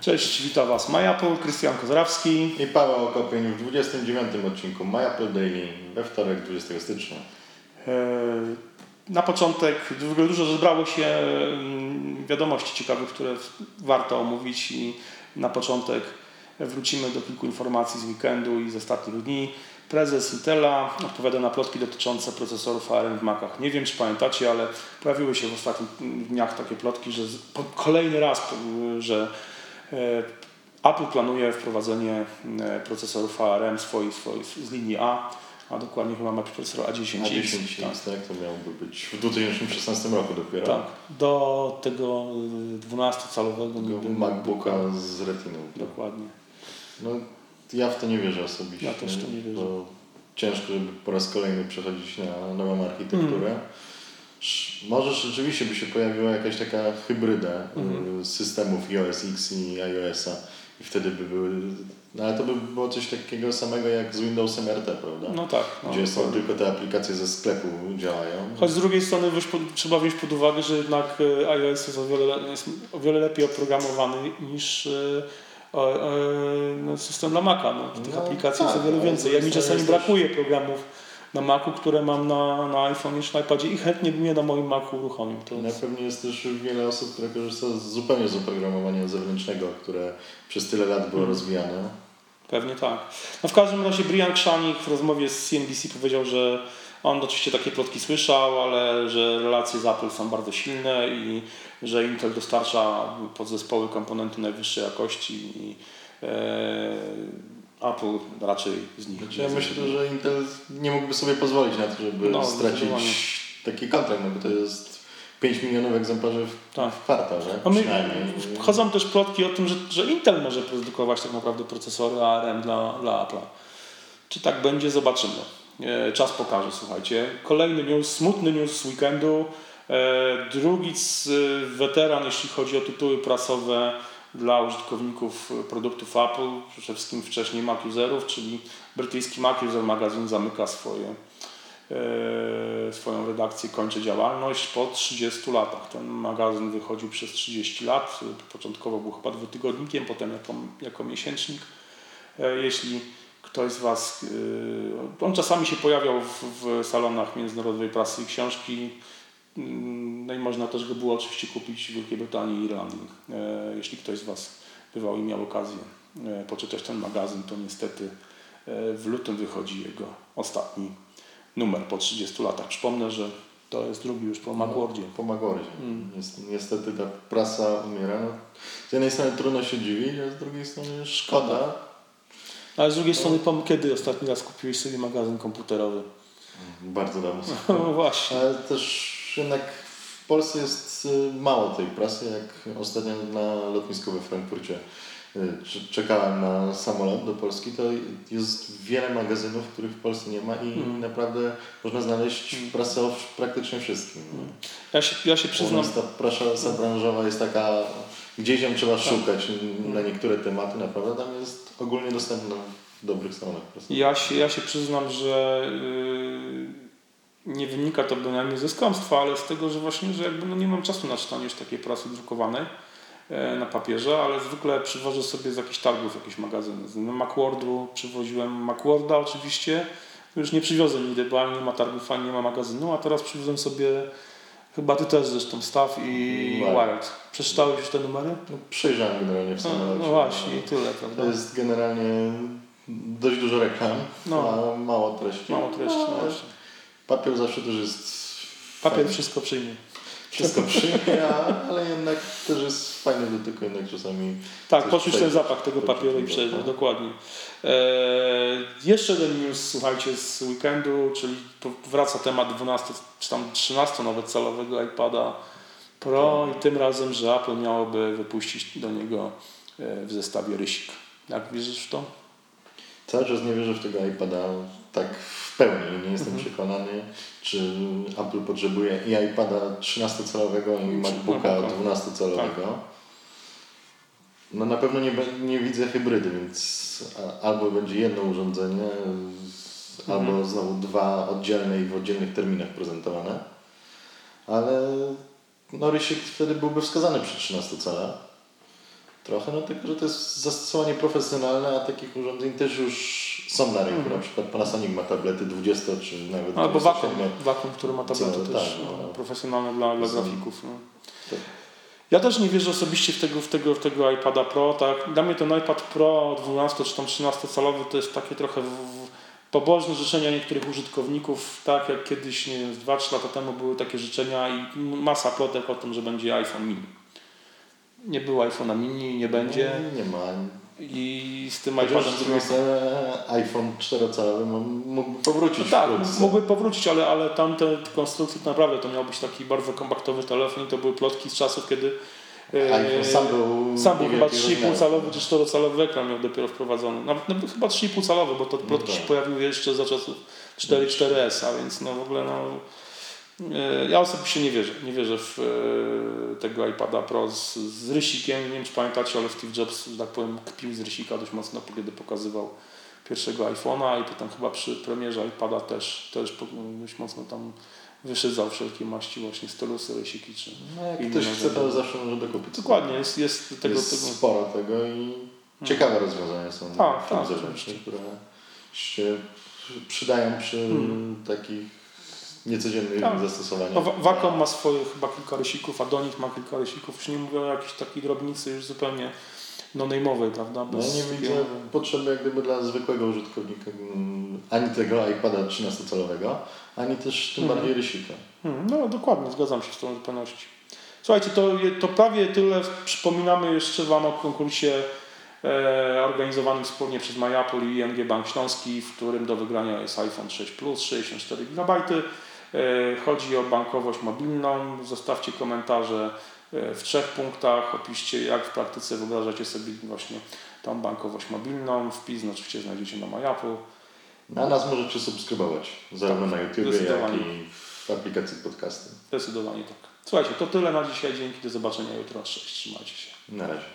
Cześć, witam Was MyApple, Krystian Kozrawski i Paweł Okopień w 29 odcinku MyApple Daily we wtorek 20 stycznia. E, na początek dużo zebrało się mm, wiadomości ciekawych, które warto omówić i na początek wrócimy do kilku informacji z weekendu i z ostatnich dni. Prezes Intela odpowiada na plotki dotyczące procesorów ARM w Macach. Nie wiem, czy pamiętacie, ale pojawiły się w ostatnich dniach takie plotki, że kolejny raz, że Apple planuje wprowadzenie e, procesorów ARM swoich, swoich z linii A, a dokładnie chyba ma procesor A10. A10 tak. tak, to miałoby być w 2016 roku dopiero. Tak, do tego 12-calowego MacBooka z Retiną. Dokładnie. No, ja w to nie wierzę osobiście. Ja też to nie wierzę. Bo ciężko, żeby po raz kolejny przechodzić na nową architekturę. Mm. Może rzeczywiście by się pojawiła jakaś taka hybryda mm. systemów iOS X i iOS-a i wtedy by były. No ale to by było coś takiego samego jak z Windowsem RT, prawda? No tak. No, Gdzie są tylko te aplikacje ze sklepu działają. Choć z drugiej strony pod, trzeba wziąć pod uwagę, że jednak e, iOS jest o wiele, jest o wiele lepiej oprogramowany niż e, no, system dla Maca. No. Tych no, aplikacji tak, jest o wiele więcej. Ja mi czasami brakuje programów na Macu, które mam na, na iPhone czy na iPadzie i chętnie bym je na moim Macu uruchomił. To jest... Na pewno jest też wiele osób, które korzysta zupełnie z oprogramowania zewnętrznego, które przez tyle lat było hmm. rozwijane. Pewnie tak. No w każdym razie Brian Krzanik w rozmowie z CNBC powiedział, że on oczywiście takie plotki słyszał, ale że relacje z Apple są bardzo silne i że Intel dostarcza podzespoły komponenty najwyższej jakości i e, Apple raczej z nich. Znaczy, ja myślę, że Intel nie mógłby sobie pozwolić na to, żeby no, stracić taki kontrakt, no bo to jest 5 milionów egzemplarzy w, tak. w kwartał, że? Wchodzą też plotki o tym, że, że Intel może produkować tak naprawdę procesory ARM dla, dla Apple'a. Czy tak będzie? Zobaczymy. E, czas pokaże, słuchajcie. Kolejny news, smutny news z weekendu. E, drugi z e, weteran, jeśli chodzi o tytuły prasowe dla użytkowników produktów Apple, przede wszystkim wcześniej Mac Userów, czyli brytyjski Mac User Magazine zamyka swoje, swoją redakcję, kończy działalność po 30 latach. Ten magazyn wychodził przez 30 lat. Początkowo był chyba dwutygodnikiem, potem jako, jako miesięcznik. Jeśli ktoś z Was, y, on czasami się pojawiał w, w salonach międzynarodowej prasy i książki, no i można też go było oczywiście kupić w Wielkiej Brytanii i Irlandii. E, jeśli ktoś z Was bywał i miał okazję e, poczytać ten magazyn, to niestety e, w lutym wychodzi jego ostatni numer po 30 latach. Przypomnę, że to jest drugi już po Macworldzie. Po Macworldzie. Mm. Niestety ta prasa umiera. No, z jednej strony trudno się dziwić, a z drugiej strony szkoda ale z drugiej strony, kiedy ostatni raz kupiłeś sobie magazyn komputerowy? Bardzo dawno. No właśnie. Ale też jednak w Polsce jest y, mało tej prasy, jak ostatnio na lotnisku we Frankfurcie y, czekałem na samolot do Polski, to jest wiele magazynów, których w Polsce nie ma i hmm. naprawdę można znaleźć hmm. prasę o praktycznie wszystkim. Hmm. Ja się, ja się przyznam... Ta prasa branżowa jest taka, gdzieś ją trzeba tak. szukać na niektóre tematy, naprawdę tam jest ogólnie dostępna w dobrych stronach. Ja się, ja się przyznam, że yy, nie wynika to bynajmniej ze skąpstwa, ale z tego, że właśnie, że jakby no nie mam czasu na czytanie już takiej prasy drukowanej yy, na papierze, ale zwykle przywożę sobie z jakichś targów jakieś magazyny. Z Macworldu przywoziłem Macworlda oczywiście, już nie przywiozę nigdy, bo ani nie ma targów, ani nie ma magazynu, a teraz przywiozłem sobie Chyba ty też zresztą Staw i Wild. Przeczytałeś już te numery? No, przejrzałem generalnie w samolocie. No, no właśnie, i tyle, prawda? To jest generalnie dość dużo reklam, no. a mało treści. Mało treści, no, no Papier zawsze też jest... Papier fajny. wszystko przyjmie. Wszystko przyjmie, ale jednak też jest fajny do dotyku, jednak czasami... Tak, poczuć ten zapach tego papieru i przejrzeć, no. dokładnie. Eee, jeszcze jeden news, słuchajcie, z weekendu, czyli wraca temat 12 czy tam 13 nawet calowego iPada Pro i tym razem, że Apple miałoby wypuścić do niego e, w zestawie rysik. Jak wierzysz w to? Cały czas nie wierzę w tego iPada tak w pełni. Nie jestem mhm. przekonany, czy Apple potrzebuje i iPada 13-calowego i MacBooka 12-calowego. Tak. No na pewno nie, nie widzę hybrydy, więc albo będzie jedno urządzenie, mhm. albo znowu dwa oddzielne i w oddzielnych terminach prezentowane. Ale no Rysik wtedy byłby wskazany przy 13 calach. Trochę, no tylko, że to jest zastosowanie profesjonalne, a takich urządzeń też już są na rynku. Mhm. Na przykład Panasonic ma tablety 20 czy nawet Albo 27. Wacom, Wacom, który ma tablety Co, też tak, no, no. profesjonalne dla, dla grafików. No. Tak. Ja też nie wierzę osobiście w tego, w tego, w tego iPada Pro. Tak. Dla mnie ten iPad Pro 12 czy tam 13 calowy to jest takie trochę w, w, pobożne życzenia niektórych użytkowników, tak jak kiedyś, nie wiem, 2-3 lata temu były takie życzenia i masa plotek o tym, że będzie iPhone mini. Nie było iPhone'a mini, nie będzie. Nie ma. I z tym iPadem z drugiej strony iPhone 4-calowy mógłby powrócić No tak, wkrótce. mógłby powrócić, ale, ale tamte konstrukcje to naprawdę to miał być taki bardzo kompaktowy telefon i to były plotki z czasów, kiedy e, iPhone sam był sam był chyba niewielkiego 3,5 rozmiaru. calowy czy 4 calowy ekran miał dopiero wprowadzony. Nawet no, chyba 3,5 calowy, bo to plotki tak. się pojawiły jeszcze za czasów 4.4S, a więc no w ogóle no ja osobiście nie wierzę. Nie wierzę w e, tego iPada Pro z, z rysikiem. Nie wiem czy pamiętacie, ale Steve Jobs, że tak powiem, kpił z rysika dość mocno, kiedy pokazywał pierwszego iPhone'a i potem chyba przy premierze iPada też, też dość mocno tam wyszydzał wszelkie maści właśnie stylusy, rysiki czy No, jak ktoś chce, to zawsze może dokupić. Dokładnie, jest, jest tego, jest tego sporo tego i ciekawe rozwiązania są Tak, tak, zewnętrzne, które się przydają przy Hmm. takich niecodziennych Tak. zastosowaniach. No, Wa- Wacom ma swoje chyba kilka rysików, a Donit ma kilka rysików. Już nie mówię o jakiejś takiej drobnicy już zupełnie no-name'owej, prawda? No, ja nie takiego- widzę potrzeby jak gdyby dla zwykłego użytkownika mm, ani tego iPada 13-calowego, ani też tym Mhm. bardziej rysika. Hmm, No dokładnie, zgadzam się z tą zupełności. Słuchajcie, to, to prawie tyle. Przypominamy jeszcze Wam o konkursie e, organizowanym wspólnie przez MyApple i ING Bank Śląski, w którym do wygrania jest iPhone 6 Plus 64 GB. E, chodzi o bankowość mobilną. Zostawcie komentarze e, w trzech punktach. Opiszcie, jak w praktyce wyobrażacie sobie właśnie tą bankowość mobilną. Wpis oczywiście znajdziecie na MyApple. A nas możecie subskrybować zarówno na YouTubie, jak i w aplikacji podcasty. Zdecydowanie tak. Słuchajcie, to tyle na dzisiaj. Dzięki, do zobaczenia jutro. Cześć, trzymajcie się. Na razie.